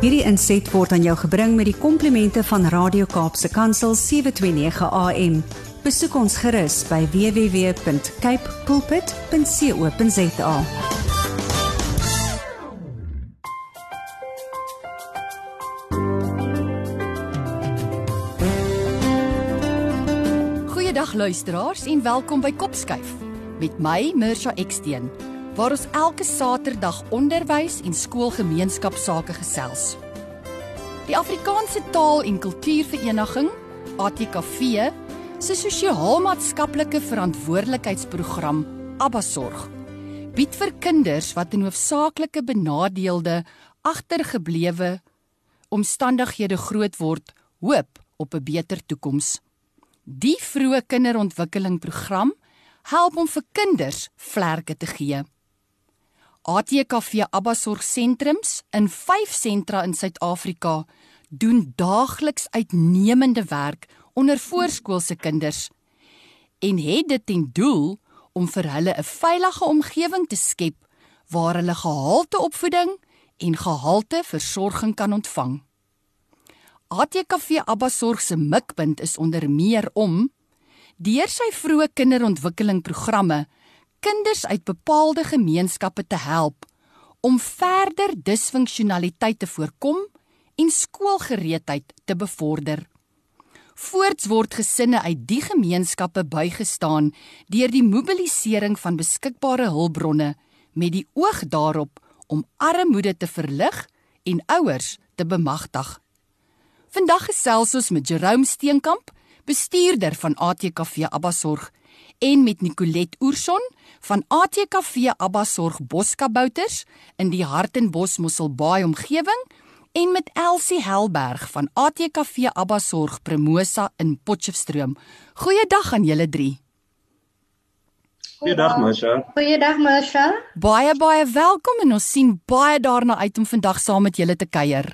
Hierdie inset word aan jou gebring met die komplimente van Radio Kaapse Kansel 729 AM. Besoek ons gerus by www.cape pulpit.co.za. Goeiedag luisteraars en welkom by Kopskuif met my Mirsha Eksteen waar ons elke Saterdag onderwys en skoolgemeenskapsake gesels. Die Afrikaanse Taal en Kultuurvereniging, ATKV, se sosio-maatskaplike verantwoordelikheidsprogram Abbasorg bied vir kinders wat in hoofsaaklike benadeelde, agtergeblewe omstandighede groot word, hoop op 'n beter toekoms. Die vroeë kinderontwikkelingprogram help om vir kinders vlerke te gee. ATKV Abbasorg sentrums in 5 sentra in Suid-Afrika doen daagliks uitnemende werk onder voorskoolse kinders en het dit ten doel om vir hulle 'n veilige omgewing te skep waar hulle gehalte opvoeding en gehalte versorging kan ontvang. ATKV Abbasorg se mikpunt is onder meer om deur sy vroeë kinderontwikkelingprogramme kinders uit bepaalde gemeenskappe te help om verder disfunksionaliteit te voorkom en skoolgereedheid te bevorder. Voorts word gesinne uit die gemeenskappe bygestaan deur die mobilisering van beskikbare hulpbronne met die oog daarop om armoede te verlig en ouers te bemagtig. Vandag gesels ons met Jerome Steenkamp, bestuurder van ATKV Abbasorg en met Nicolet Oorson van ATKV Abbasorg Boskabouters in die Hartenbos Mosselbaai omgewing en met Elsie Helberg van ATKV Abbasorg Promosa in Potchefstroom. Goeiedag aan julle drie. Goeiedag Masha. Goeiedag Masha. Baie baie welkom en ons sien baie daarna uit om vandag saam met julle te kuier.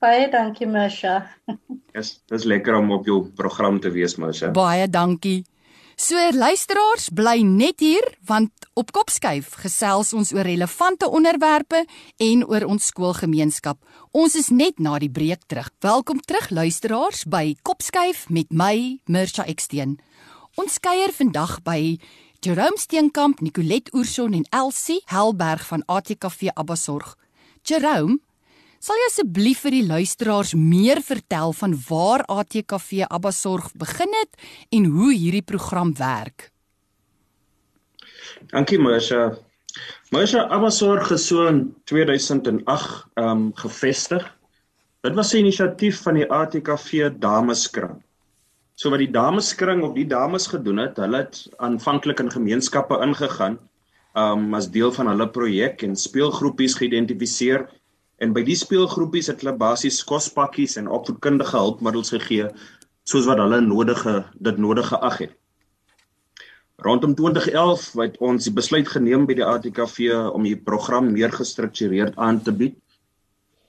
Baie dankie Masha. Dis dis lekker om op jou program te wees Masha. Baie dankie. So luisteraars, bly net hier want op Kopskuif gesels ons oor relevante onderwerpe en oor ons skoolgemeenskap. Ons is net na die breek terug. Welkom terug luisteraars by Kopskuif met my Mirsha Eksteen. Ons kuier vandag by Jerome Steenkamp, Nicolet Oorson en Elsie Helberg van ATKV Abbasorg. Jerome, Sal jy asseblief vir die luisteraars meer vertel van waar ATKV Abbasorg begin het en hoe hierdie program werk? Dankie Marsha. Marsha Abbasorg is so in 2008 ehm um, gevestig. Dit was 'n inisiatief van die ATKV Dameskring. So wat die Dameskring of die dames gedoen het, hulle het aanvanklik in gemeenskappe ingegaan um as deel van hulle projek en speelgroepies geïdentifiseer En by die speelgroepies het hulle basies kospakkies en opvoedkundige hulpmiddels gegee soos wat hulle nodige dit nodige ag het. Rondom 2011 het ons die besluit geneem by die ATKV om die program meer gestruktureerd aan te bied.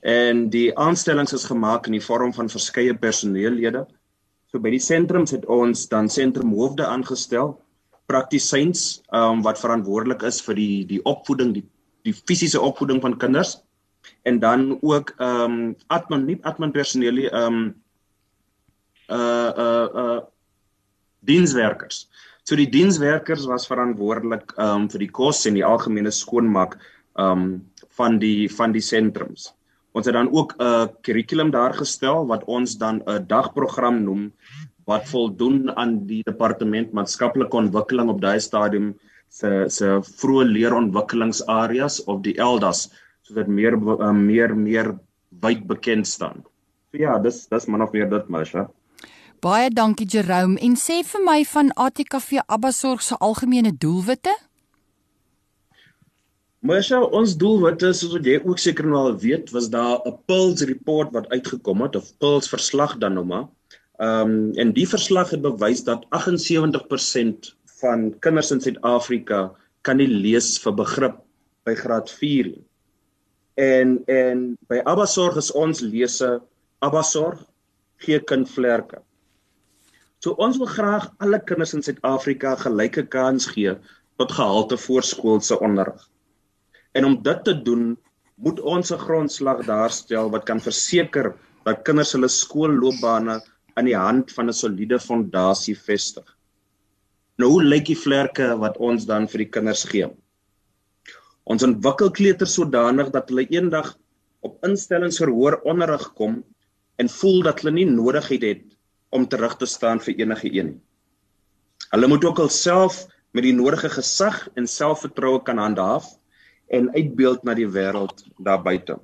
En die aanstellings is gemaak in die vorm van verskeie personeellede. So by die sentrums het ons dan sentrumhoofde aangestel, praktisyns um, wat verantwoordelik is vir die die opvoeding, die die fisiese opvoeding van kinders en dan ook ehm um, admin nie admin personeel nie ehm um, uh uh uh dienswerkers. So die dienswerkers was verantwoordelik ehm um, vir die kos en die algemene skoonmaak ehm um, van die van die sentrums. Ons het dan ook 'n uh, kurrikulum daar gestel wat ons dan 'n dagprogram noem wat voldoen aan die departement maatskaplike ontwikkeling op daai stadium se se vroeë leerontwikkelingsareas of die ELDAS sodat meer uh, meer meer wyd bekend staan. So ja, dis dis man of meer dit Masha. Baie dankie Jerome en sê vir my van ATKV Abbasorg se algemene doelwitte? Masha, ons doelwitte soos wat jy ook seker nou al weet, was daar 'n Pulse report wat uitgekom het of Pulse verslag dan nou maar. Ehm um, en die verslag het bewys dat 78% van kinders in Suid-Afrika kan nie lees vir begrip by graad 4 nie en en by Abbasorg is ons lese Abbasorg gee kind vlerke. So ons wil graag alle kinders in Suid-Afrika gelyke kans gee tot gehalte voorskoolse onderrig. En om dit te doen, moet ons 'n grondslag daarstel wat kan verseker dat kinders hulle skoolloopbane aan die hand van 'n soliede fondasie vestig. Nou hoe lyk die vlerke wat ons dan vir die kinders gee? Ons ontwikkel kleuters sodanig dat hulle eendag op instellings vir hoër onderrig kom en voel dat hulle nie nodigheid het om terug te staan vir enige een nie. Hulle moet ook alself met die nodige gesag en selfvertroue kan handhaaf en uitbeeld na die wêreld daar buite.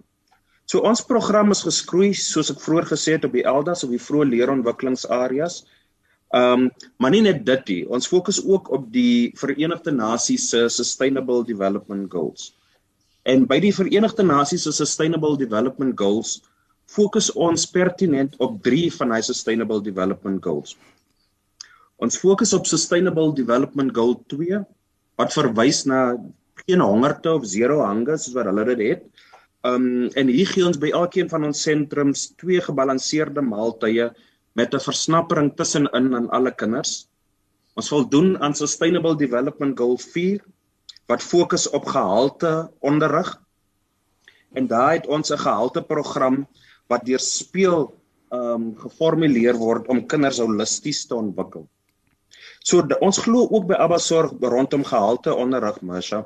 So ons program is geskroei soos ek vroeër gesê het op die Eldas of die vroeë leerontwikkelingsareas. Ehm um, maar nie net dit nie. Ons fokus ook op die Verenigde Nasies se Sustainable Development Goals. En by die Verenigde Nasies se Sustainable Development Goals fokus ons pertinent op 3 van hy Sustainable Development Goals. Ons fokus op Sustainable Development Goal 2 wat verwys na geen hongerte of zero hunger soos wat hulle dit het. Um en hier gee ons by elkeen van ons sentrums twee gebalanseerde maaltye met 'n versnappering tussenin aan alle kinders. Ons wil doen aan Sustainable Development Goal 4 wat fokus op gehalte onderrig. En daai het ons 'n gehalte program wat deur speel um geformuleer word om kinders holisties te ontwikkel. So ons glo ook by Abba Sorg rondom gehalte onderrig, Masha,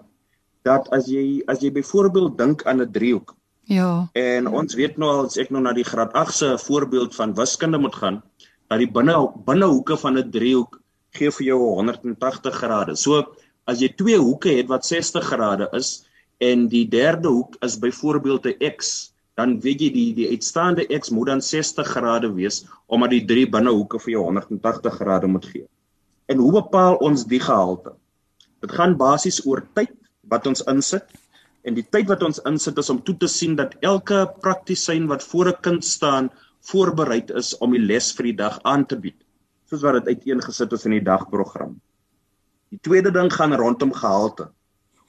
dat as jy as jy byvoorbeeld dink aan 'n driehoek. Ja. En ons weet nou as ek nou na die graad 8 se voorbeeld van wiskunde moet gaan, dat die binne binnehoeke van 'n driehoek gee vir jou 180 grade. So as jy twee hoeke het wat 60 grade is en die derde hoek is byvoorbeeld 'n x, dan weet jy die die uitstaande x moet dan 60 grade wees omdat die drie binnehoeke vir jou 180 grade moet gee. En hoe bepaal ons die gehalte? Dit gaan basies oor tyd wat ons insit en die tyd wat ons insit is om toe te sien dat elke praktisyn wat voor 'n kind staan voorbereid is om die les vir die dag aan te bied soos wat dit uiteengesit is in die dagprogram. Die tweede ding gaan rondom gehalte.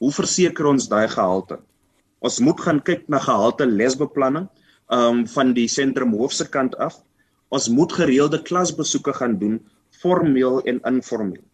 Hoe verseker ons daai gehalte? Ons moet gaan kyk na gehalte lesbeplanning um van die sentrum hoofse kant af. Ons moet gereelde klasbesoeke gaan doen formeel en informeel.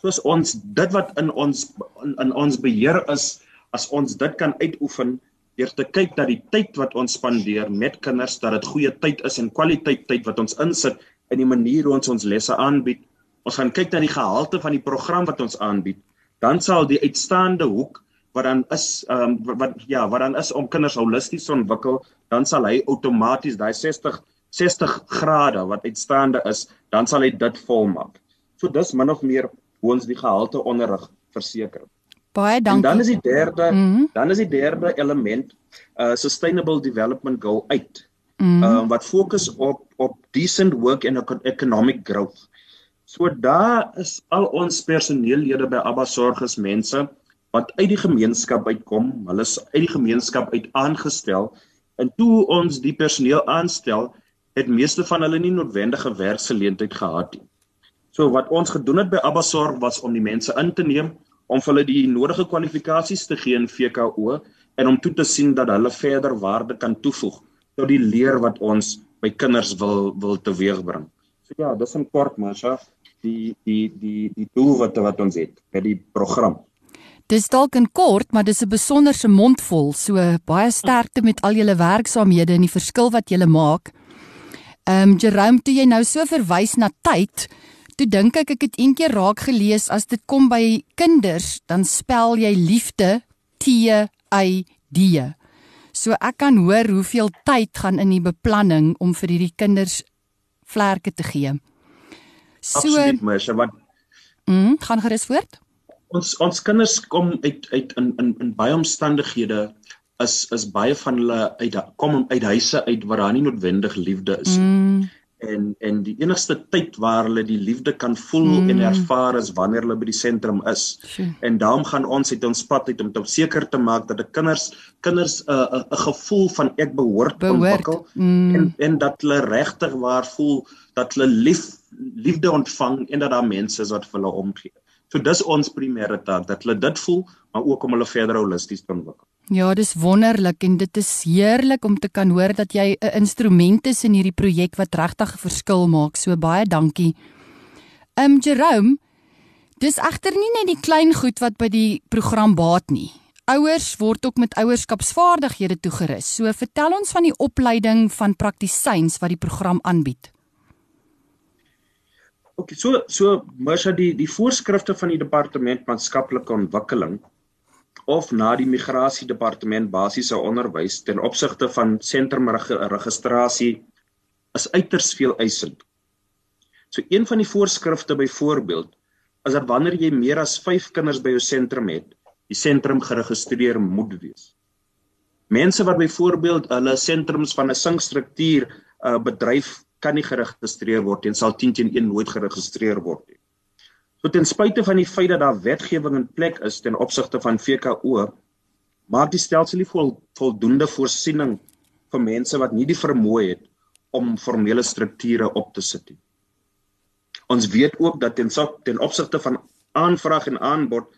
Soos ons dit wat in ons in, in ons beheer is, as ons dit kan uitoefen deur te kyk dat die tyd wat ons spandeer met kinders dat dit goeie tyd is en kwaliteit tyd wat ons insit in die manier hoe ons ons lesse aanbied. Ons gaan kyk na die gehalte van die program wat ons aanbied. Dan sal die uitstaande hoek wat dan is um, wat ja, wat dan is om kinders holisties te ontwikkel, dan sal hy outomaties daai 60 60 grade wat uitstaande is, dan sal hy dit volmaak. So dis min of meer hoe ons die gehalte onderrig verseker. Baie dankie. En dan is die derde, mm -hmm. dan is die derde element uh sustainable development goal 8. Mm -hmm. Uh wat fokus op op decent work and economic growth. So daar is al ons personeellede by Abba Sorges mense wat uit die gemeenskap uitkom. Hulle is uit die gemeenskap uit aangestel en toe ons die personeel aanstel, het meeste van hulle nie noodwendige werksgeleentheid gehad nie. So wat ons gedoen het by Abbasorg was om die mense in te neem om hulle die nodige kwalifikasies te gee in VKO en om toe te sien dat hulle verder waarde kan toevoeg tot die leer wat ons by kinders wil wil teweegbring. So ja, dis in kort Masha, die die die die doel wat wat ons het by die program. Dis dalk in kort, maar dis 'n besonderse mondvol. So baie sterkte met al julle werksaamhede en die verskil wat julle maak. Ehm um, Jerome, toe jy nou so verwys na tyd, toe dink ek ek het eendag raak gelees as dit kom by kinders, dan spel jy liefde T Y D. So ek kan hoor hoeveel tyd gaan in die beplanning om vir hierdie kinders vlerke te gee. So Absoluut, Mersha, wat Mm, gaan gerus voort. Ons ons kinders kom uit uit in in in baie omstandighede is is baie van hulle uit kom uit huise uit waar daar nie noodwendig liefde is nie. Mm. En en die enigste tyd waar hulle die liefde kan voel mm. en ervaar is wanneer hulle by die sentrum is. Sure. En daarom gaan ons uit ons pad uit om te seker te maak dat die kinders kinders 'n uh, 'n uh, gevoel van ek behoort, behoort. ontwikkel mm. en en dat hulle regtig waar voel dat hulle lief liefde ontvang en dat daar mense is wat vir hulle omgee. So dis ons primêre taak dat hulle dit voel, maar ook om hulle verder holisties te ontwikkel. Ja, dis wonderlik en dit is heerlik om te kan hoor dat jy 'n instrument is in hierdie projek wat regtig 'n verskil maak. So baie dankie. Um Jerome, dis egter nie net die klein goed wat by die program baat nie. ouers word ook met ouerskapsvaardighede toegerus. So vertel ons van die opleiding van praktisyns wat die program aanbied. OK, so so Marsha die die voorskrifte van die departement maatskaplike ontwikkeling of na die migrasie departement basiese onderwys ten opsigte van sentrumregistrasie is uiters veel eisend. So een van die voorskrifte byvoorbeeld is dat wanneer jy meer as 5 kinders by jou sentrum het, die sentrum geregistreer moet wees. Mense wat byvoorbeeld hulle sentrums van 'n sinkstruktuur 'n uh, bedryf kan nie geregistreer word en sal 10 teen 1 nooit geregistreer word nie. So ten spyte van die feit dat daar wetgewing in plek is ten opsigte van VKO, maak die stelsel nie vol, voldoende voorsiening vir mense wat nie die vermoë het om formele strukture op te sit nie. Ons weet ook dat ten ten opsigte van aanvraag en aanbod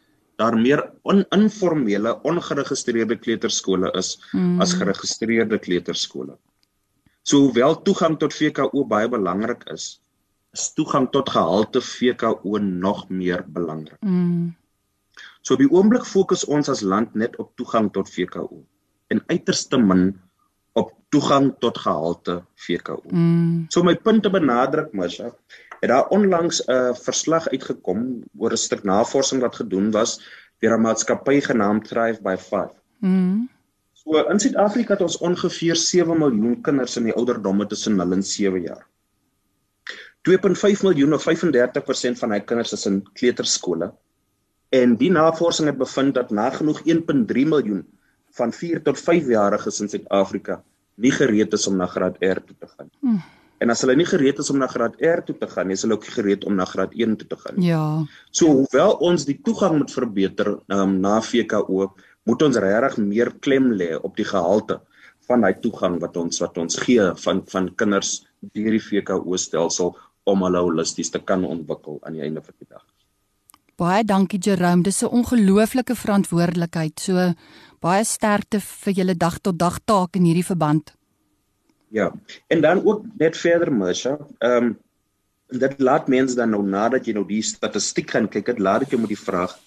daar meer oninformele ongeregistreerde kleuterskole is mm. as geregistreerde kleuterskole. So hoewel toegang tot VKO baie belangrik is, is toegang tot gehalte VKO nog meer belangrik. Mm. So op die oomblik fokus ons as land net op toegang tot VKO en uiterste min op toegang tot gehalte VKO. Mm. So my punte benadruk Masha, het daar onlangs 'n uh, verslag uitgekom oor 'n stuk navorsing wat gedoen was deur 'n maatskappy genaamd Thrive by 5. Mm. So in Suid-Afrika het ons ongeveer 7 miljoen kinders in die ouderdomme tussen 0 en 7 jaar. 2.5 miljoen of 35% van hy kinders is in kleuterskole. En die navorsing het bevind dat nagenoeg 1.3 miljoen van 4 tot 5 jariges in Suid-Afrika nie gereed is om na graad R toe te gaan. Mm. En as hulle nie gereed is om na graad R toe te gaan nie, is hulle ook gereed om na graad 1 toe te gaan. Ja. So hoewel ons die toegang moet verbeter um, na VKO, moet ons regtig meer klem lê op die gehalte van daai toegang wat ons wat ons gee van van kinders deur die VKO stelsel om hulle holisties te kan ontwikkel aan die einde van die dag. Baie dankie Jerome, dis 'n ongelooflike verantwoordelikheid. So baie sterkte vir julle dag tot dag taak in hierdie verband. Ja. En dan ook net verder Masha, ehm um, dit laat mense dan nou nadat jy nou die statistiek gaan kyk, dit laat ek jou met die vraag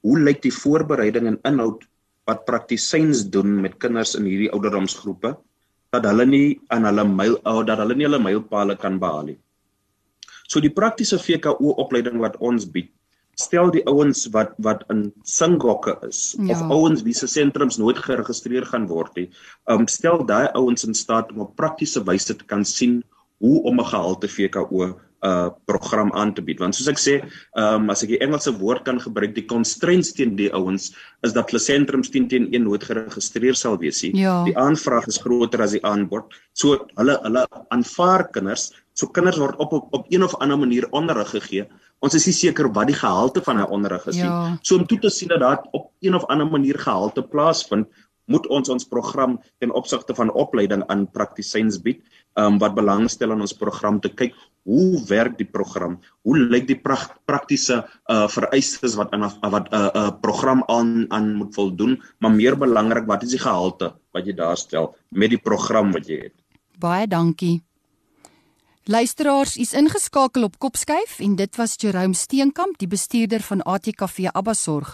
hoe lyk die voorbereiding en inhoud wat praktisyns doen met kinders in hierdie ouderdomsgroepe dat hulle nie aan hulle myl ou dat hulle nie hulle mylpaale kan behaal nie. So die praktiese VKO opleiding wat ons bied stel die ouens wat wat in singhokke is ja. of ouens wie se sentrums nooit geregistreer gaan word nie, um stel daai ouens in staat om op praktiese wyse te kan sien hoe om 'n gehalte VKO 'n uh, program aan te bied. Want soos ek sê, um as ek die Engelse woord kan gebruik, die constraints teen die ouens is dat hulle sentrums 10 teen 1 nooit geregistreer sal wees nie. Ja. Die aanvraag is groter as die aanbod. So hulle hulle aanvaar kinders, so kinders word op op, op een of ander manier onderrig gegee ons is nie seker wat die gehalte van hy onderrig is nie. Ja. So om toe te sien dat daar op een of ander manier gehalte plaasvind, moet ons ons program ten opsigte van opleiding aan praktisyns bied, um, wat belangstel in ons program te kyk hoe werk die program? Hoe lyk die pra praktiese uh vereistes wat in 'n wat 'n uh, uh, program aan aan moet voldoen, maar meer belangrik, wat is die gehalte wat jy daar stel met die program wat jy het? Baie dankie. Luisteraars, is ingeskakel op Kopskyf en dit was Jerome Steenkamp, die bestuurder van ATKV Abbasorg.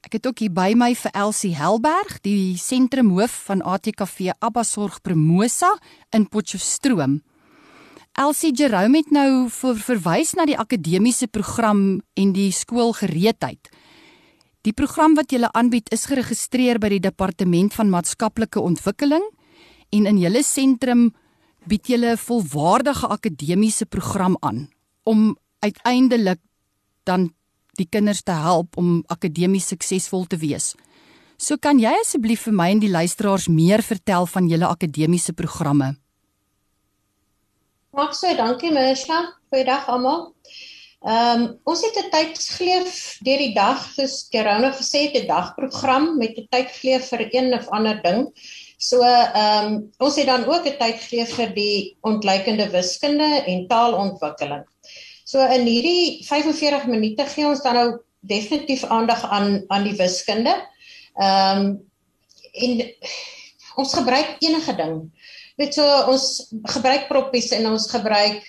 Ek het ook hier by my vir Elsie Helberg, die sentrumhoof van ATKV Abbasorg Promosa in Potchefstroom. Elsie Jerome het nou vir verwys na die akademiese program en die skoolgereedheid. Die program wat jy aanbied is geregistreer by die Departement van Maatskaplike Ontwikkeling en in julle sentrum bied julle 'n volwaardige akademiese program aan om uiteindelik dan die kinders te help om akademies suksesvol te wees. So kan jy asseblief vir my en die luisteraars meer vertel van julle akademiese programme? Mag so, dankie Misha. Goeiedag almal. Ehm um, ons het 'n tydsgleef deur die dag, soos Gerona gesê het, 'n dagprogram met 'n tydgleef vir een of ander ding. So ehm um, ons het dan ook 'n tyd gegee vir die ontleikende wiskunde en taalontwikkeling. So in hierdie 45 minute gee ons dan nou definitief aandag aan aan die wiskunde. Ehm um, en ons gebruik enige ding. Weet so ons gebruik proppies en ons gebruik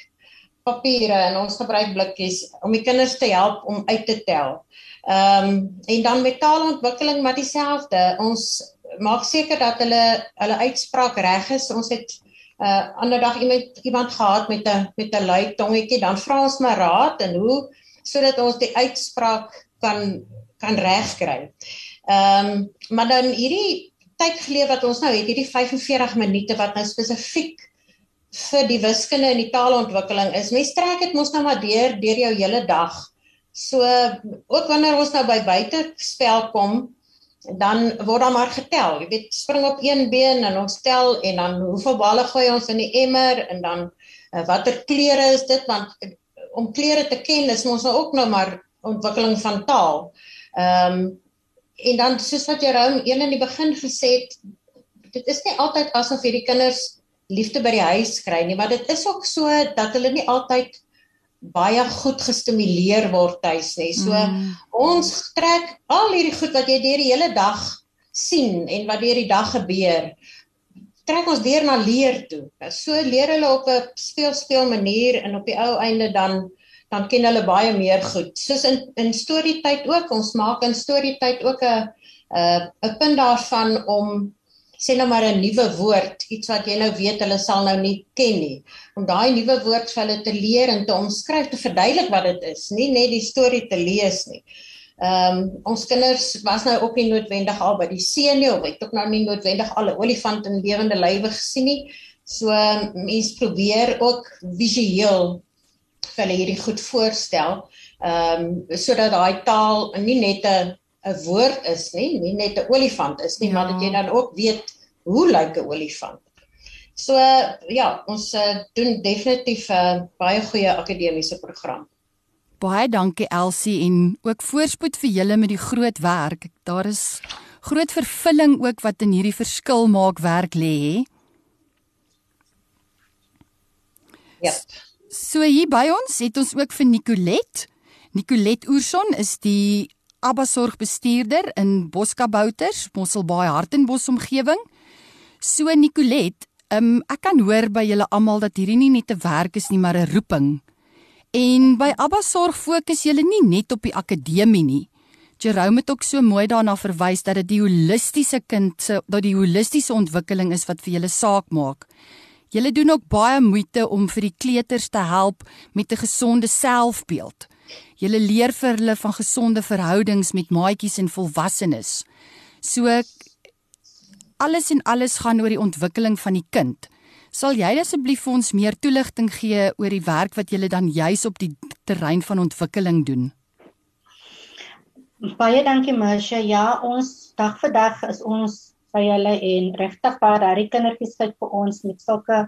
papiere en ons gebruik blikkies om die kinders te help om uit te tel. Ehm um, en dan met taalontwikkeling maar dieselfde. Ons maak seker dat hulle hulle uitspraak reg is. Ons het 'n uh, ander dag iemand iemand gehad met 'n met 'n lui tongetjie, dan vra ons maar raad en hoe sodat ons die uitspraak kan kan regkry. Ehm um, maar dan hierdie tyd geleef wat ons nou het, hierdie 45 minute wat nou spesifiek vir die wiskunde en die taalontwikkeling is. Mens trek dit mos nou maar deur deur jou hele dag. So ook wanneer ons nou by buitespel kom, dan word daar maar getel. Jy weet, spring op een been en ons tel en dan hoeveel balle gooi ons in die emmer en dan uh, watter kleure is dit want uh, om kleure te ken is mos nou ook nou maar ontwikkeling van taal. Ehm um, en dan soos wat Jerome een in die begin gesê het, dit is nie altyd asof hierdie kinders liefde by die huis kry nie, maar dit is ook so dat hulle nie altyd baie goed gestimuleer word tuis nie. So mm. ons trek al hierdie goed wat jy deur die hele dag sien en wat deur die dag gebeur, trek ons deur na leer toe. So leer hulle op 'n speel speel manier en op die ou einde dan dan ken hulle baie meer goed. Soos in in storietyd ook, ons maak in storietyd ook 'n 'n 'n punt daarvan om sê nou maar 'n nuwe woord, iets wat jy nou weet hulle sal nou nie ken nie. Om daai nuwe woord vir hulle te leer en te omskryf, te verduidelik wat dit is, nie net die storie te lees nie. Ehm um, ons kinders was nou ook nie noodwendig al by die see nie, of het ook nou nie noodwendig al 'n olifant in lewende lywe gesien nie. So mense probeer ook visueel vir hulle hierdie goed voorstel. Ehm um, sodat daai taal nie net 'n 'n woord is nie, nie net 'n olifant is nie, ja. maar dat jy dan ook weet hoe lyk 'n olifant. So ja, ons uh, doen definitief 'n uh, baie goeie akademiese program. Baie dankie Elsie en ook voorspoed vir julle met die groot werk. Daar is groot vervulling ook wat in hierdie verskil maak werk lê. Ja. So hier by ons het ons ook vir Nicolet. Nicolet Oorson is die Abba sorgbestuurder in Boskabouters, Mosselbaai Hartenbos omgewing. So Nicolet, um, ek kan hoor by julle almal dat hierdie nie net 'n werk is nie, maar 'n roeping. En by Abba sorg fokus julle nie net op die akademie nie. Jerome het ook so mooi daarna verwys dat dit die holistiese kind se dat die holistiese ontwikkeling is wat vir julle saak maak. Julle doen ook baie moeite om vir die kleuters te help met 'n gesonde selfbeeld. Julle leer vir hulle van gesonde verhoudings met maatjies en volwassenes. So alles en alles gaan oor die ontwikkeling van die kind. Sal jy asseblief vir ons meer toelichting gee oor die werk wat julle dan juis op die terrein van ontwikkeling doen? Baie dankie Marsha. Ja, ons dag vir dag is ons by hulle en regtig waar daai kindertjies kyk vir ons met sulke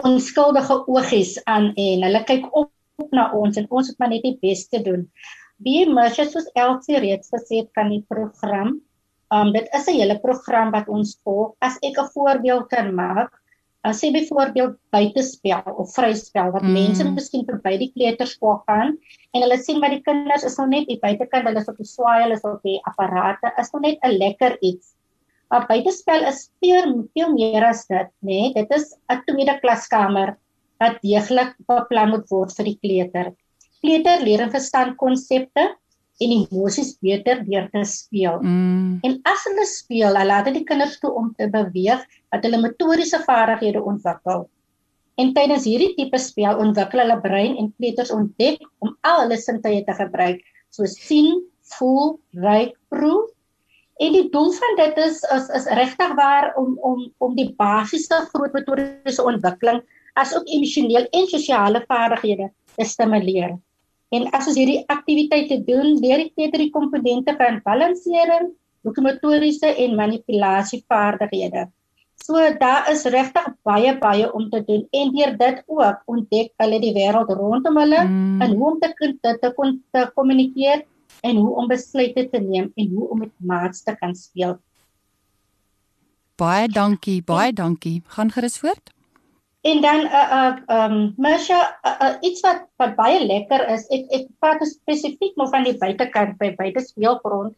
onskuldige oogies aan en hulle kyk op, op na ons en ons moet maar net die beste doen. Wie Marsha soos Elsie reeds gesê het kan die program Um dit is 'n hele program wat ons volg. As ek 'n voorbeeld kan maak, as jy byvoorbeeld buitespel of vryspel wat mm. mense miskien verby die kleuterskool gaan en hulle sien maar die kinders is nog net hier buitekant, hulle is op die swaai, hulle is op die apparate, is nog net 'n lekker iets. Maar buitespel is veel veel meer as dit, nê? Nee? Dit is 'n tweede klaskamer wat deeglik beplan moet word vir die kleuter. Kleuter leer en verstaan konsepte en emosies beter deur te speel. Mm. En as hulle speel, hulle laat die kinders toe om te beweeg dat hulle motoriese vaardighede ontwikkel. En tydens hierdie tipe spel ontwikkel hulle brein en kleuters ontdek om al hulle sintuie te gebruik, soos sien, voel, ruik, proe En die doel van dit is is is regtig waar om om om die basiese grootmotoriese ontwikkeling asook emosioneel en sosiale vaardighede te stimuleer. En as ons hierdie aktiwiteite doen, leer die kleuters die komponente van balansering, lokomotoriese en manipulasievaardighede. So daar is regtig baie baie om te doen en deur dit ook ontdek hulle die wêreld rondom hulle mm. en hoe om te te te, te kommunikeer en hoe om besluite te neem en hoe om met maats te kan speel. Baie dankie, baie dankie. Gaan gerus voort. En dan uh uh um Masha uh, uh, iets wat wat baie lekker is. Ek ek praat spesifiek maar van die buitekant by buite speelgrond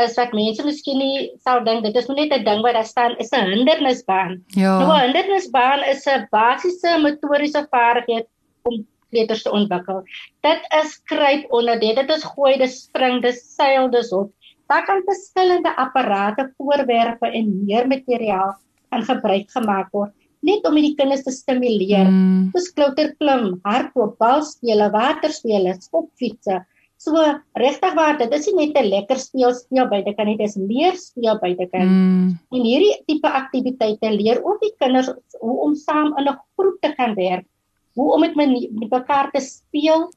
is wat mense miskien nie sou dink dit is net 'n ding wat daar staan is 'n hindernisbaan. Ja. Nou 'n hindernisbaan is 'n basiese motoriese vaardigheid om kleuters te ontwikkel. Dit is kruip onder dit. Dit is gooi, dit spring, dit seil, dit op. Daar kan verskillende apparate, voorwerpe en meer materiaal aan gebruik gemaak word net om die kinders te stimuleer. Mm. Dis klouter klim, hardloop, balspele, waterspele, skopfietsse. So regtig waar, dit is nie net 'n lekker speel speel buite kan nie, dis leer speel buite kan. Mm. En hierdie tipe aktiwiteite leer ook die kinders hoe om saam in 'n groep te kan werk, hoe om met met mekaar te speel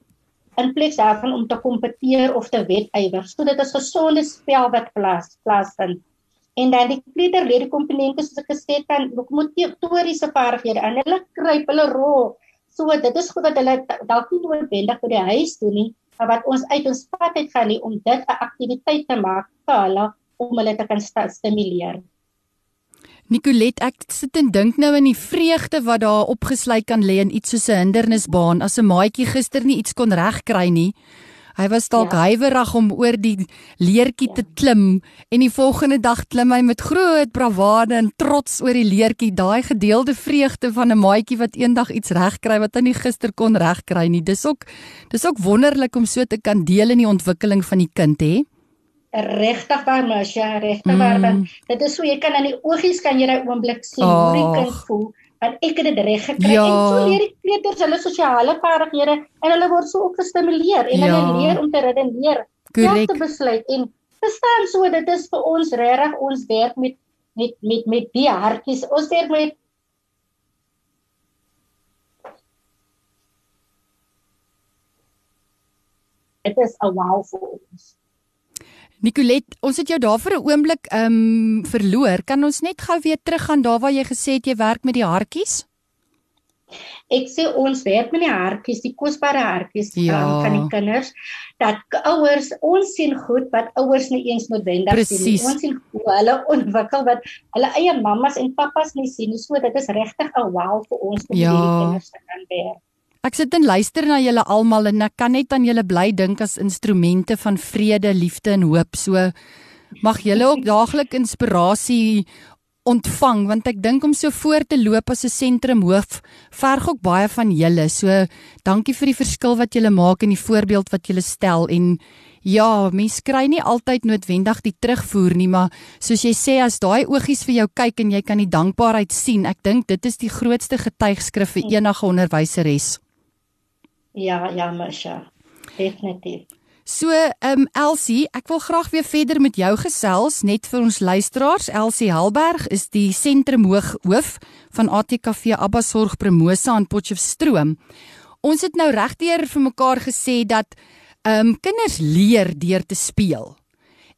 in plaas daarvan om te kompeteer of te wedywer. So dit is gesonde spel wat plaas plaasvind. En dan die kleuterlede komponente soos ek gesê het, dan motoriese vaardighede en hulle kruip, hulle rol. So dit is goed dat hulle dalk nie noodwendig by die huis doen nie, wat ons uit ons pad het gaan nie om dit 'n aktiwiteit te maak vir hulle om hulle te kan stimuleer. Nicolet, ek sit en dink nou in die vreugde wat daar opgesluit kan lê in iets soos 'n hindernisbaan as 'n maatjie gister nie iets kon regkry nie. Hy was dalk ja. huiwerig om oor die leertjie ja. te klim en die volgende dag klim hy met groot bravade en trots oor die leertjie, daai gedeelde vreugde van 'n maatjie wat eendag iets regkry wat hy nie gister kon regkry nie. Dis ook dis ook wonderlik om so te kan deel in die ontwikkeling van die kind, hè? Regtig waar, Masha, regtig waar. Mm. Dit is so jy kan in die oogies kan jy daai oomblik sien oh. hoe die kind voel want ek het dit reg gekry ja. en so leer die kleuters hulle sosiale vaardighede en hulle word so ook gestimuleer en ja. hulle leer om te redeneer, om te besluit en verstaan so dit is vir ons regtig ons werk met met met met die hartjies. Ons werk met Dit is 'n wow vir ons. Nicolet, ons het jou daar vir 'n oomblik ehm um, verloor. Kan ons net gou weer teruggaan daar waar jy gesê het jy werk met die hartjies? Ek sê ons werk met die hartjies, die kosbare hartjies ja. um, van die kinders. Dat ouers ons sien goed wat ouers nie eens noodwendig sien. Ons sien hoe hulle ontwikkel wat hulle eie mammas en pappas nie sien nie. So dit is regtig 'n wow vir ons om ja. hierdie kinders te kan werk. Ek sit en luister na julle almal en ek kan net aan julle bly dink as instrumente van vrede, liefde en hoop. So mag julle ook daagliks inspirasie ontvang want ek dink om so voor te loop as 'n sentrum hoof verg ook baie van julle. So dankie vir die verskil wat julle maak en die voorbeeld wat julle stel en ja, mens kry nie altyd noodwendig die terugvoer nie, maar soos jy sê as daai oogies vir jou kyk en jy kan die dankbaarheid sien, ek dink dit is die grootste getuigskrif vir enige onderwyseres. Ja, ja, Masha. Definitief. So, ehm um, Elsie, ek wil graag weer verder met jou gesels net vir ons luisteraars. Elsie Helberg is die sentrumhoof hoof van ATKV Abbasorg Promosa aan Potchefstroom. Ons het nou regdeur vir mekaar gesê dat ehm um, kinders leer deur te speel.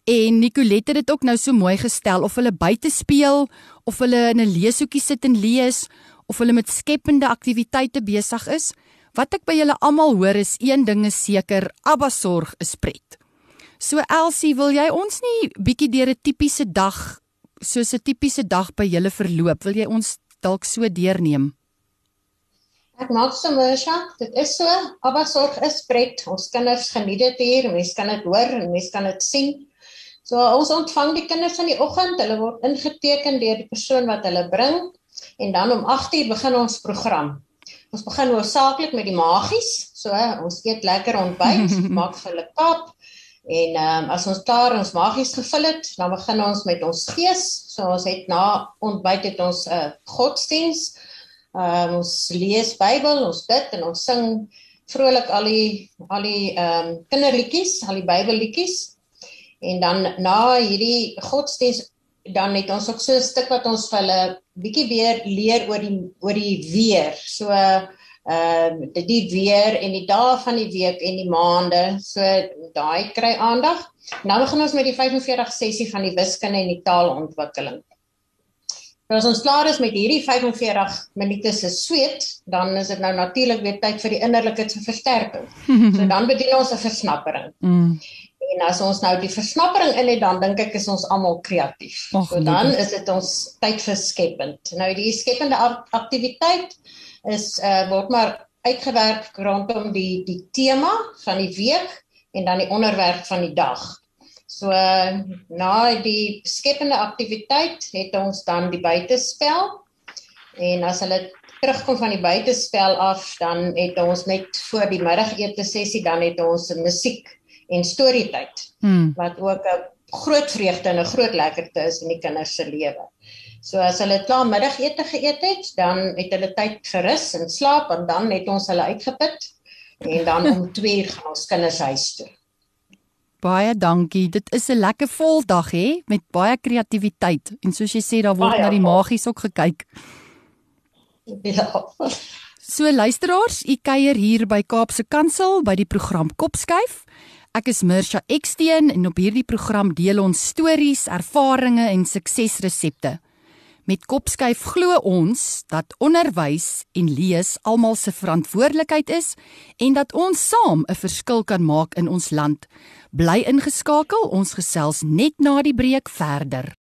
En Nicolette het dit ook nou so mooi gestel of hulle buite speel of hulle in 'n leeshoekie sit en lees of hulle met skepende aktiwiteite besig is. Wat ek by julle almal hoor is een ding is seker, Abba sorg is pret. So Elsie, wil jy ons nie bietjie deur 'n tipiese dag, soos 'n tipiese dag by julle verloop, wil jy ons dalk so deurneem? Ek maak sommer sja, dit is so, Abba sorg is pret. Ons kinders geniet dit hier, mense kan dit hoor en mense kan dit sien. So ons ontvang die kinders in die oggend, hulle word ingeteken deur die persoon wat hulle bring en dan om 8:00 begin ons program. Ons begin hoofsaaklik met die magies. So ons eet lekker ontbyt, maak vir hulle kap. En ehm um, as ons klaar ons magies gevul het, dan begin ons met ons gees. So ons het na ontbyt het ons 'n uh, godsdiens. Ehm uh, ons lees Bybel, ons bid en ons sing vrolik al die al die ehm um, kinderliedjies, al die Bybelliedjies. En dan na hierdie godsdiens dan het ons ook so 'n stuk wat ons vir hulle bietjie weer leer oor die oor die weer. So ehm uh, die weer en die dae van die week en die maande. So daai kry aandag. Nou begin ons met die 45 sessie van die wiskunde en die taalontwikkeling. Nou as ons klaar is met hierdie 45 minute se sweet, dan is dit nou natuurlik weer tyd vir die innerlike versterking. So dan bedien ons 'n versnappering. Mm. En as ons nou die versnappering in het, dan dink ek is ons almal kreatief. So dan is dit ons tyd vir skepend. Nou die skepende aktiwiteit is uh word maar uitgewerk rondom die die tema van die week en dan die onderwerp van die dag. So uh, na die skepende aktiwiteit het ons dan die buitespel en as hulle terugkom van die buitespel af, dan het ons net voor die middagete sessie dan het ons 'n musiek en storietyd hmm. wat ook 'n groot vreugde en 'n groot lekkerte is in die kinders se lewe. So as hulle klaar middagete geëet het, dan het hulle tyd gerus en slaap en dan het ons hulle uitgeput en dan om 2 uur gaan ons kinders huis toe. Baie dankie. Dit is 'n lekker vol dag hè met baie kreatiwiteit. En soos jy sê, daar word baie na die magies ook gekyk. Ja. So luisteraars, u kuier hier by Kaapse Kansel by die program Kopskuif. Ek is Mirsha Eksteen en op hierdie program deel ons stories, ervarings en suksesresepte. Met Kopskuif glo ons dat onderwys en lees almal se verantwoordelikheid is en dat ons saam 'n verskil kan maak in ons land. Bly ingeskakel, ons gesels net na die breek verder.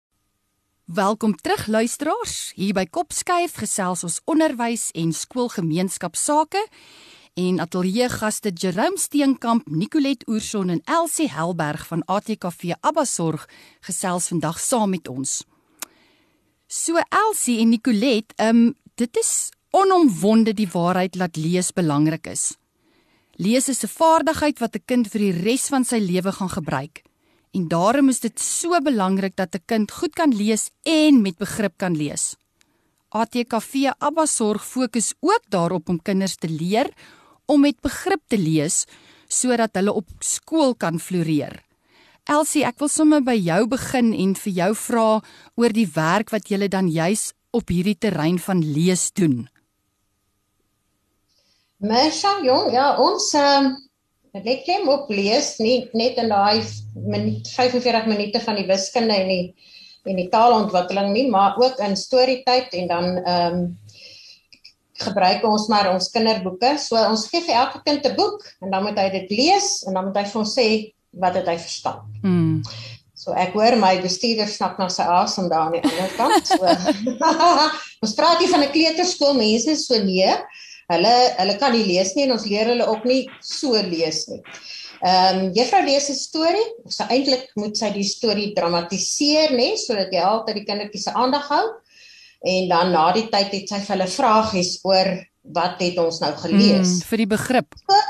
Welkom terug luisteraars. Hier by Kopskuif gesels ons onderwys en skoolgemeenskapsake en ateljee gaste Jerome Steenkamp, Nicolet Oorson en Elsie Helberg van ATKV Abbasorg gesels vandag saam met ons. So Elsie en Nicolet, ehm um, dit is onomwonde die waarheid dat lees belangrik is. Lees is 'n vaardigheid wat 'n kind vir die res van sy lewe gaan gebruik. En daarom is dit so belangrik dat 'n kind goed kan lees en met begrip kan lees. ATKV Abbasorg fokus ook daarop om kinders te leer om met begrip te lees sodat hulle op skool kan floreer. Elsie, ek wil sommer by jou begin en vir jou vra oor die werk wat jy dan juis op hierdie terrein van lees doen. Mesha, jong, ja, ons ehm ek klem op lees nie net in daai minuut 45 minute van die wiskunde en die en die taalontwikkeling nie, maar ook in storietyd en dan ehm um, gebruik ons maar ons kinderboeke. So ons gee vir elke kind 'n boek en dan moet hy dit lees en dan moet hy vir ons sê wat dit hy verstaan. Mm. So ek hoor my bestuurder snak na sy asem daar aan die ander kant. So ons praat hier van 'n kleuterskool mense so nee. Hulle hulle kan nie lees nie en ons leer hulle ook nie so lees nie. Ehm um, juffrou lees 'n storie. So eintlik moet sy die storie dramatiseer nê sodat jy altyd die kindertjies se aandag hou en dan na die tyd het sy vir hulle vragies oor wat het ons nou gelees mm, vir die begrip. So,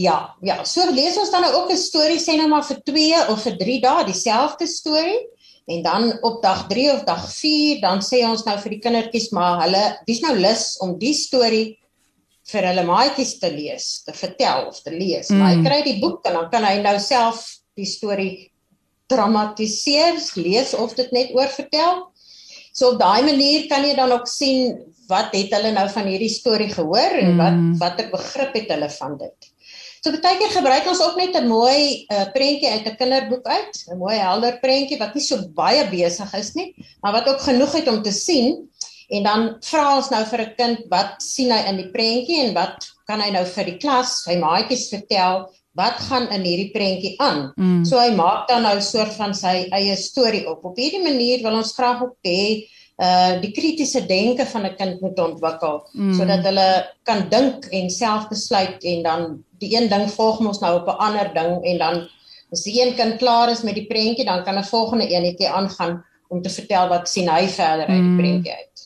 ja, ja, so lees ons dan nou ook 'n storie sê nou maar vir 2 of vir 3 dae dieselfde storie en dan op dag 3 of dag 4 dan sê ons nou vir die kindertjies maar hulle wie's nou lus om die storie vir hulle maatjies te lees, te vertel of te lees. Mm. Maar hy kry die boek en dan kan hy nou self die storie dramatiseer, lees of dit net oor vertel. So op daai manier kan jy dan ook sien wat het hulle nou van hierdie storie gehoor en wat mm. watter begrip het hulle van dit. So baie keer gebruik ons ook net 'n mooi uh, prentjie uit 'n kinderboek uit, 'n mooi helder prentjie wat nie so baie besig is nie, maar wat ook genoeg het om te sien. En dan vra ons nou vir 'n kind wat sien hy in die prentjie en wat kan hy nou vir die klas, sy maatjies vertel wat gaan in hierdie prentjie aan. Mm. So hy maak dan nou 'n soort van sy eie storie op. Op hierdie manier wil ons graag ook hê uh die kritiese denke van 'n kind moet ontwikkel mm. sodat hulle kan dink en self besluit en dan die een ding volg ons nou op 'n ander ding en dan as die een kind klaar is met die prentjie dan kan 'n volgende eenetjie aangaan om te vertel wat sien hy verder uit die mm. prentjie uit.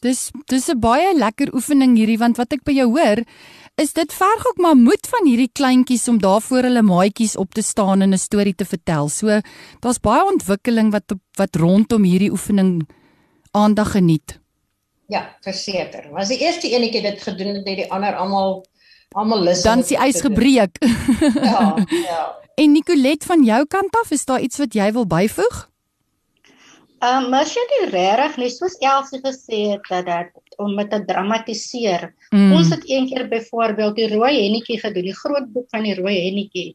Dis dis 'n baie lekker oefening hierdie want wat ek by jou hoor is dit verg ook maar moed van hierdie kleintjies om daarvoor hulle maatjies op te staan en 'n storie te vertel. So daar's baie ontwikkeling wat wat rondom hierdie oefening aandag geniet. Ja, verseker. Was die eerste enetjie dit gedoen het, het die ander almal almal lus. Dan is die ys gebreek. ja, ja. En Nicolet van jou kant af, is daar iets wat jy wil byvoeg? Ehm um, mas jy nie regtig nie soos Elsie gesê het dat dit om met te dramatiseer. Mm. Ons het eendag byvoorbeeld die rooi hennetjie gedoen, die groot boek van die rooi hennetjie.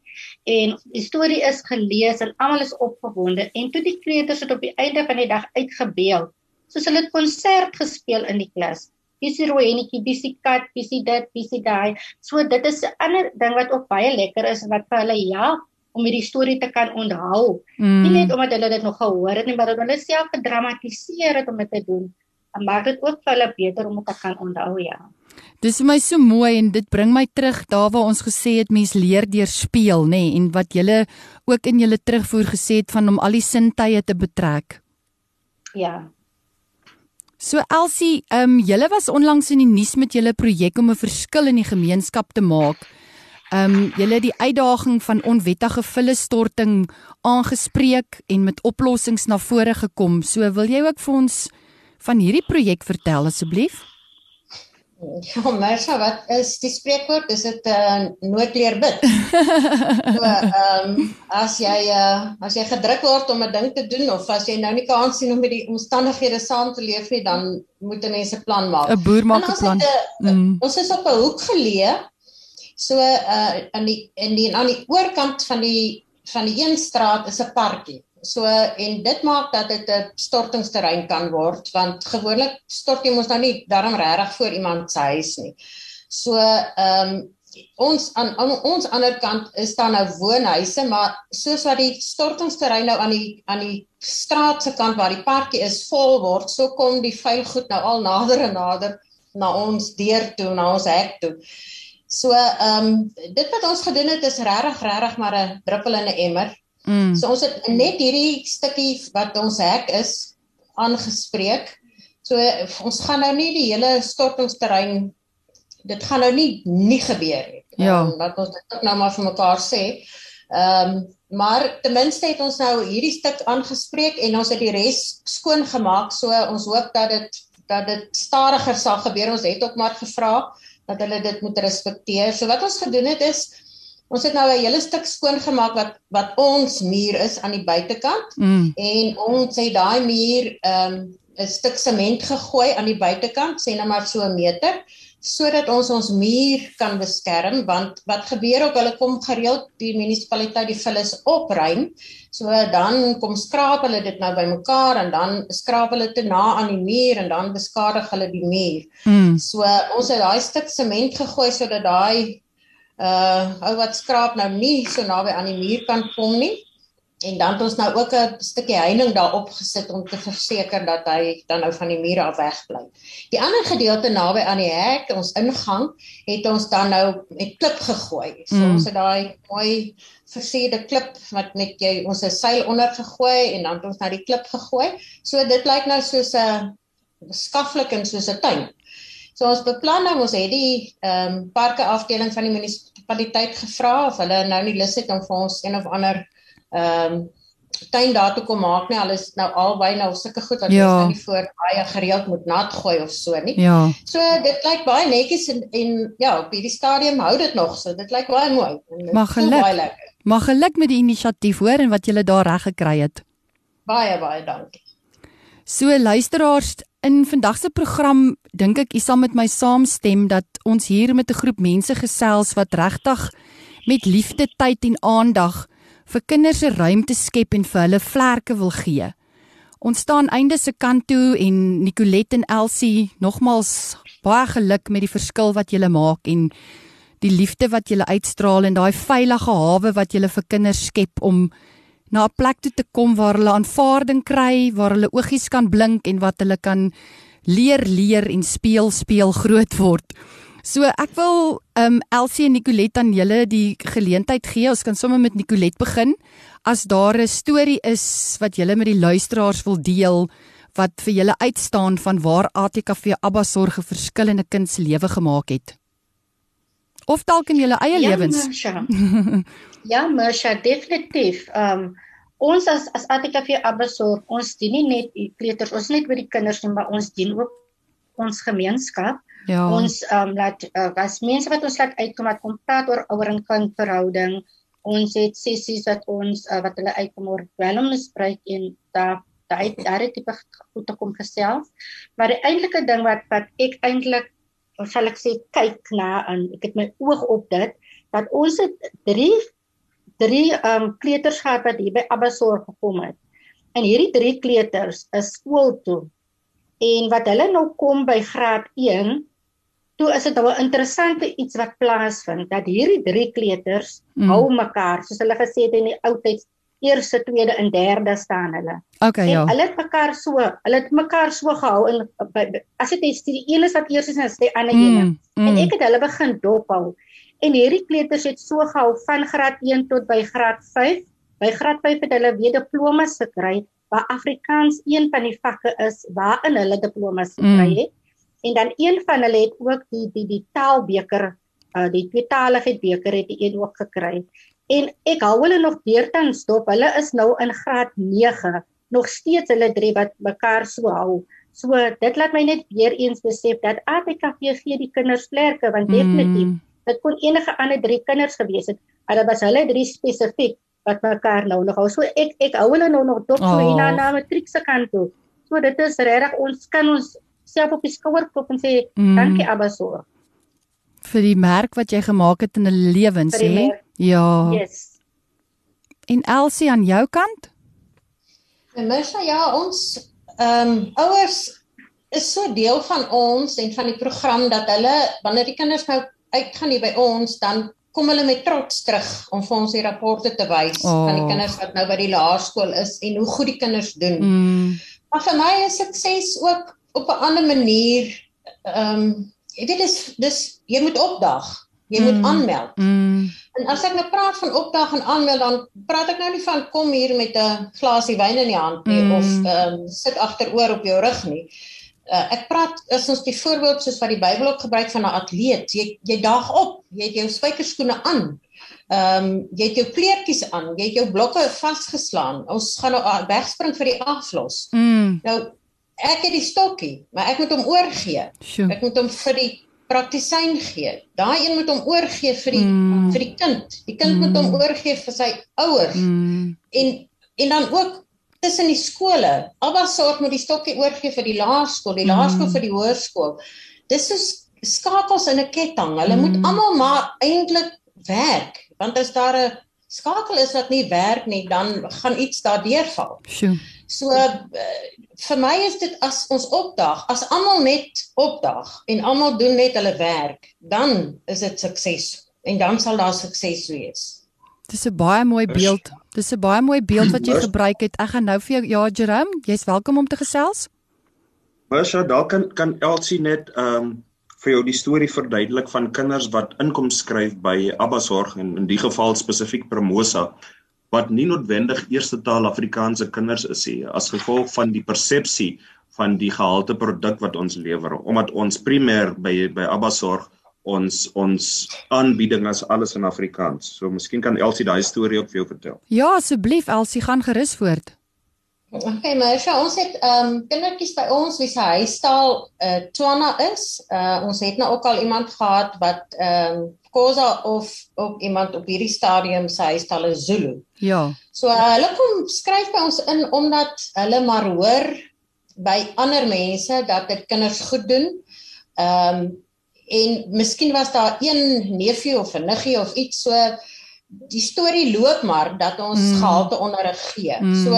En die storie is gelees en almal is opgewonde en toe die kleuters het op die einde van die dag uitgebeeld. Soos hulle het konsert gespeel in die klas. Dis die rooi hennetjie, dis die kat, dis dit, dis daai. So dit is 'n ander ding wat ook baie lekker is wat vir hulle help om hierdie storie te kan onthou. Mm. Nie net omdat hulle dit nog gehoor het nie, maar omdat hulle self gedramatiseer het om dit te doen. Maak dit ook vir hulle beter om dit te kan onthou, ja. Dis vir my so mooi en dit bring my terug daar waar ons gesê het mens leer deur speel, nê, nee, en wat julle ook in julle terugvoer gesê het van om al die sintuie te betrek. Ja. So Elsie, ehm um, julle was onlangs in die nuus met julle projek om 'n verskil in die gemeenskap te maak. Ehm um, julle het die uitdaging van onwettige vullestorting aangespreek en met oplossings na vore gekom. So wil jy ook vir ons van hierdie projek vertel asseblief? Ja, maar so wat is die spreekwoord? Is dit 'n uh, noodleer bid? so, ehm um, as jy uh, as jy gedruk word om 'n ding te doen of as jy nou nie kans sien om met die omstandighede saam te leef nie, dan moet 'n mens 'n plan maak. 'n Boer maak 'n plan. Het, uh, mm. Ons is op 'n hoek geleë. So uh aan die in die aan die oorkant van die van die een straat is 'n parkie. So en dit maak dat dit 'n stortingsterrein kan word want gewoonlik stort jy mos nou nie daarom regtig voor iemand se huis nie. So ehm um, ons aan, aan ons ander kant is daar nou woonhuise maar soos wat die stortingsterrein nou aan die aan die straat se kant waar die parkie is vol word, so kom die vuil goed nou al nader en nader na ons deur toe, na ons hek toe. So ehm um, dit wat ons gedoen het is regtig regtig maar 'n druppel in 'n emmer. Mm. So ons het net hierdie stukkie wat ons hek is aangespreek. So ons gaan nou nie die hele stortingsterrein dit gaan nou nie nie gebeur nie. Ja. Um, wat ons dit ook nou maar vir mekaar sê. Ehm um, maar ten minste het ons nou hierdie stuk aangespreek en ons het die res skoon gemaak. So ons hoop dat dit dat dit stadiger sal gebeur. Ons het ook maar gevra dat hulle dit moet respekteer. So wat ons gedoen het is Ons het nou 'n hele stuk skoon gemaak wat wat ons muur is aan die buitekant mm. en ons het daai muur ehm, 'n um, stuk sement gegooi aan die buitekant, sê nou maar so 'n meter, sodat ons ons muur kan beskerm want wat gebeur ook hulle kom gereeld die munisipaliteit die vullis opruim. So dan kom skraap hulle dit nou bymekaar en dan skraap hulle te na aan die muur en dan beskadig hulle die muur. Mm. So ons het daai stuk sement gegooi sodat daai uh ou wat skraap nou nie so naby aan die muur kan kom nie. En dan het ons nou ook 'n stukkie heining daarop gesit om te verseker dat hy dan nou van die mure af wegbly. Die ander gedeelte naby aan die hek, ons ingang, het ons dan nou met klip gegooi. So mm. ons het daai mooi versierde klip wat net jy ons 'n seil onder gegooi en dan het ons nou die klip gegooi. So dit lyk nou soos 'n skaflik en soos 'n tuin. So ons beplan nou ons het die ehm um, parke afdeling van die munisipaliteit gevra of hulle nou nie lus het om vir ons een of ander ehm um, tuin daar toe kom maak nie. Hulle is nou albei nou sulke goed wat ja. ons nou nie voor baie gereeld moet nat gooi of so nie. Ja. So dit lyk baie netjies en en ja, op hierdie stadium hou dit nog so. Dit lyk baie mooi. Mag geluk. Mag geluk met die inisiatief hoor en wat julle daar reg gekry het. Baie baie dankie. So luisteraars, in vandag se program dink ek u sal met my saamstem dat ons hier met 'n groep mense gesels wat regtig met liefde, tyd en aandag vir kinders se ruimte skep en vir hulle vlerke wil gee. Ons staan einde se kant toe en Nicolet en Elsie nogmals baie geluk met die verskil wat julle maak en die liefde wat julle uitstraal en daai veilige hawe wat julle vir kinders skep om na 'n plek toe te kom waar hulle aanvaarding kry, waar hulle oogies kan blink en wat hulle kan leer leer en speel speel groot word. So ek wil um Elsie en Nicolet aan julle die geleentheid gee. Ons kan sommer met Nicolet begin. As daar 'n storie is wat julle met die luisteraars wil deel wat vir julle uitstaan van waar ATKV Abba sorg 'n verskil in 'n kind se lewe gemaak het. Of dalk in julle eie ja, lewens. Ja, Mersha, definitief. Um ons as as ATKV Abbasor, ons dien nie net kleuters, ons net vir die kinders nie, maar ons dien ook ons gemeenskap. Ja. Ons um laat uh, as mense wat ons laat uitkom wat kom praat oor ouer en kind verhouding. Ons het sessies wat ons uh, wat hulle uitkom oor dwelmmisbruik en daar daai daai tipe goed te kom gesels. Maar die eintlike ding wat wat ek eintlik sal ek sê kyk na en ek het my oog op dit dat ons het drie drie um kleuters gehad wat hier by Abbasorg gekom het. En hierdie drie kleuters is skool toe. En wat hulle nou kom by graad 1, toe is dit nou 'n interessante iets wat plaasvind dat hierdie drie kleuters mm. hou mekaar, soos hulle gesê het in die ou tyd, eerste, tweede en derde staan hulle. Okay, ja. En hulle het mekaar so, hulle het mekaar so gehou en as dit is die een is wat eers is en as die ander mm, een. Mm. En ek het hulle begin dophou. En hierdie kleuters het so gehou van graad 1 tot by graad 5. By graad 5 het hulle weer diplomas gekry waar Afrikaans een van die vakke is waarin hulle diplomas gekry mm. het. Mm. En dan een van hulle het ook die die die taalbeker, uh, die tweetaligheid beker het die een ook gekry. En ek hou hulle nog deurtans dop. Hulle is nou in graad 9, nog steeds hulle drie wat mekaar so hou. So dit laat my net weer eens besef dat ATKV gee die kinders vlerke want mm. definitief dit kon enige ander drie kinders gewees het, maar dit was hulle drie spesifiek wat mekaar nou nog hou. So ek ek hou hulle nou nog dop so hier na na matriek se kant toe. So dit is regtig ons kan ons self op die skouer klop en sê mm. dankie Abaso. vir die merk wat jy gemaak het in 'n lewens hè. Ja. Yes. En Elsie aan jou kant? En Misha, ja, ons ehm um, ouers is so deel van ons en van die program dat hulle wanneer die kinders nou uitgaan hier by ons dan kom hulle met trots terug om vir ons die rapporte te wys oh. van die kinders wat nou by die laerskool is en hoe goed die kinders doen. Mm. Maar vir my is sukses ook op 'n ander manier ehm um, jy weet dis dis jy moet opdag. Jy mm. moet aanmeld. Mm. En as ek nou praat van opdag en aanmeld dan praat ek nou nie van kom hier met 'n glasie wyn in die hand nie mm. of ehm um, sit agteroor op jou rug nie. Uh, ek praat is ons die voorbeeld soos wat die Bybel ook gebruik van 'n atleet. Jy jy daag op, jy het jou spykerskoene aan. Ehm um, jy het jou kleertjies aan, jy het jou blokke vasgeslaan. Ons gaan nou wegspring vir die aflos. Mm. Nou ek het die stokkie, maar ek moet hom oorgee. Sure. Ek moet hom vir die praktisyn gee. Daai een moet hom oorgee vir die mm. vir die kind. Die kind mm. moet hom oorgee vir sy ouers. Mm. En en dan ook tussen die skole. Alba sorg moet die stokkie oorgee vir die laerskool, die laerskool mm. vir die hoërskool. Dis so skakels in 'n ketting. Hulle mm. moet almal maar eintlik werk, want as daar 'n skakel is wat nie werk nie, dan gaan iets daardeur val. Sjoe. So uh, vir my is dit as ons opdag, as almal net opdag en almal doen net hulle werk, dan is dit sukses en dan sal daar sukses wees. Dis 'n baie mooi beeld. Dis 'n baie mooi beeld wat jy gebruik het. Ek gaan nou vir jou ja Jerome, jy's welkom om te gesels. Masha, daar kan kan Elsie net ehm um, vir jou die storie verduidelik van kinders wat inkom skryf by Abbasorg en in die geval spesifiek Promosa wat nie noodwendig eerste taal Afrikaanse kinders is nie as gevolg van die persepsie van die gehalte produk wat ons lewer omdat ons primêr by by Abbasorg ons ons aanbieding as alles in Afrikaans. So miskien kan Elsie daai storie ook vir jou vertel. Ja, asseblief Elsie, gaan gerus voort. Okay, maar so ons het ehm um, kindertjies by ons wie se huistaal eh uh, Tswana is. Uh ons het nou ook al iemand gehad wat ehm um, Khoza of ook iemand op hierdie stadium se huistaal is Zulu. Ja. So uh, hulle kom skryf by ons in omdat hulle maar hoor by ander mense dat dit kinders goed doen. Ehm um, en miskien was daar een neefie of 'n niggie of iets so die storie loop maar dat ons mm. gehalte onderrig gee. Mm. So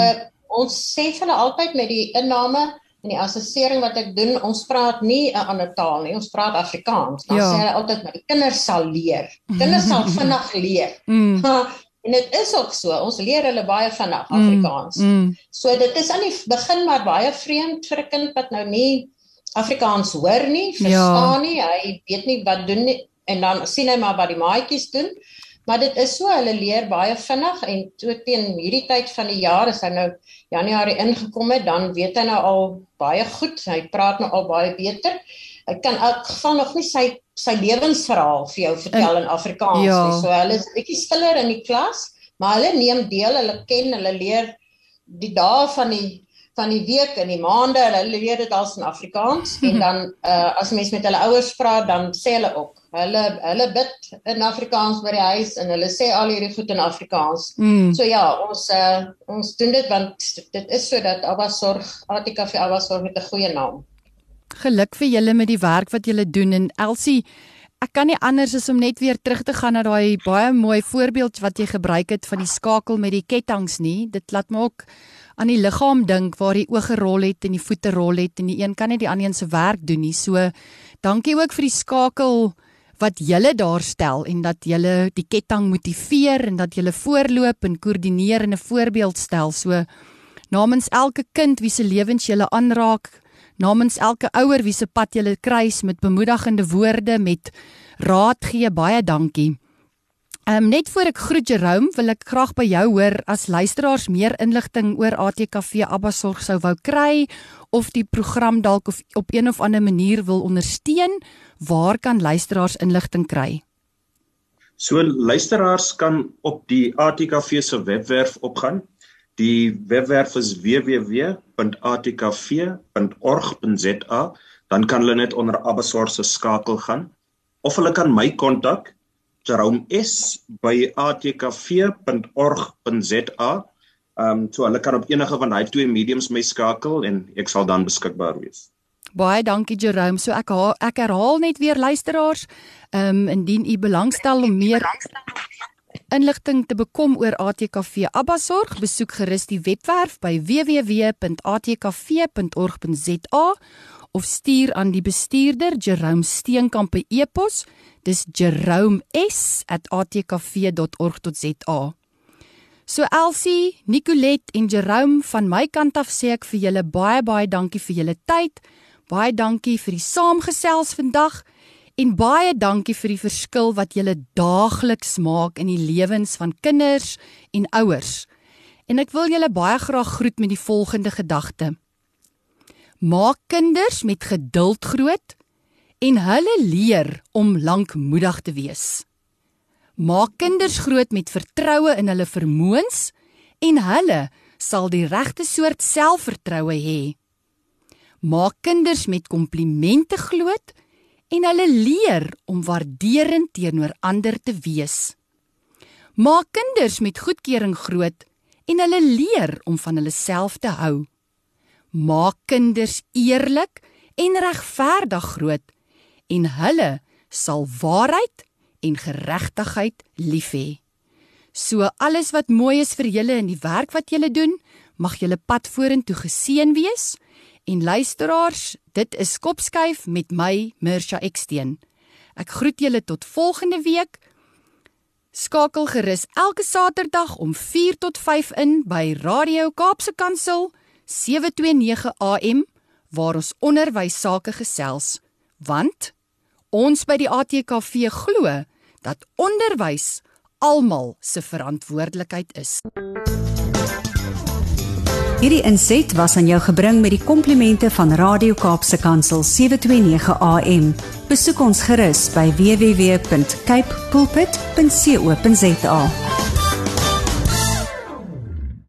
ons sê vir hulle altyd met die inname en die assessering wat ek doen, ons praat nie 'n ander taal nie, ons praat Afrikaans. Dan ja. sê hulle altyd maar die kinders sal leer. Kinders sal vinnig leer. Mm. en dit is ook so, ons leer hulle baie vinnig mm. Afrikaans. Mm. Mm. So dit is aan die begin maar baie vreemd vir 'n kind wat nou nie Afrikaans hoor nie, verstaan ja. nie, hy weet nie wat doen nie en dan sien hy maar wat die maatjies doen. Maar dit is so, hulle leer baie vinnig en toe teen hierdie tyd van die jaar as hy nou Januarie ingekom het, dan weet hy nou al baie goed, hy praat nou al baie beter. Hy kan elk geval nog nie sy sy lewensverhaal vir jou vertel in Afrikaans ja. nie. So hulle is bietjie stiller in die klas, maar hulle neem deel, hulle ken, hulle leer die dae van die van die week en die maande, hulle leer dit als in Afrikaans en dan uh, as mens met hulle ouers praat, dan sê hulle ook. Hulle hulle bid in Afrikaans by die huis en hulle sê al hierdie goed in Afrikaans. Mm. So ja, ons uh, ons doen dit want dit is sodat Abba sorg, Atika vir Abba sorg met 'n goeie naam. Geluk vir julle met die werk wat julle doen en Elsie Ek kan nie anders as om net weer terug te gaan na daai baie mooi voorbeeld wat jy gebruik het van die skakel met die ketTINGS nie. Dit laat my ook aan die liggaam dink waar die oë gerol het en die voete rol het en die een kan net die ander een se werk doen nie. So dankie ook vir die skakel wat julle daar stel en dat julle die ketting motiveer en dat julle voorloop en koördineer en 'n voorbeeld stel. So namens elke kind wie se lewens julle aanraak, namens elke ouer wie se pad julle kruis met bemoedigende woorde, met raad gee, baie dankie. Um, net voor ek groet Jerome, wil ek graag by jou hoor as luisteraars meer inligting oor ATKV Abbasorg sou wou kry of die program dalk of op een of ander manier wil ondersteun, waar kan luisteraars inligting kry? So luisteraars kan op die ATKV se webwerf opgaan. Die webwerf is www.atkv.org.za. Dan kan hulle net onder Abbasorg se skakel gaan of hulle kan my kontak Jerome S by atkv.org.za. Ehm um, so hulle kan op enige van daai twee mediums my skakel en ek sal dan beskikbaar wees. Baie dankie Jerome. So ek ek herhaal net weer luisteraars, ehm um, indien u belangstel om meer inligting te bekom oor ATKV Abbasorg, besoek gerus die webwerf by www.atkv.org.za of stuur aan die bestuurder Jerome Steenkamp by e-pos Dis jerome.s@atkv.org.za. So Elsie, Nicolet en Jerome van my kant af sê ek vir julle baie baie dankie vir julle tyd. Baie dankie vir die saamgesels vandag en baie dankie vir die verskil wat julle daagliks maak in die lewens van kinders en ouers. En ek wil julle baie graag groet met die volgende gedagte. Maak kinders met geduld groot en hulle leer om lankmoedig te wees. Maak kinders groot met vertroue in hulle vermoëns en hulle sal die regte soort selfvertroue hê. Maak kinders met komplimente groot en hulle leer om waarderend teenoor ander te wees. Maak kinders met goedkeuring groot en hulle leer om van hulle self te hou. Maak kinders eerlik en regverdig groot en hulle sal waarheid en geregtigheid lief hê. So alles wat mooi is vir julle in die werk wat julle doen, mag julle pad vorentoe geseën wees. En luisteraars, dit is Kopskuif met my Mirsha Eksteen. Ek groet julle tot volgende week. Skakel gerus elke Saterdag om 4 tot 5 in by Radio Kaapse Kansel 729 AM waar ons onderwys sake gesels. Want Ons by die ATKV glo dat onderwys almal se verantwoordelikheid is. Hierdie inset was aan jou gebring met die komplimente van Radio Kaapse Kansel 729 AM. Besoek ons gerus by www.cape pulpit.co.za.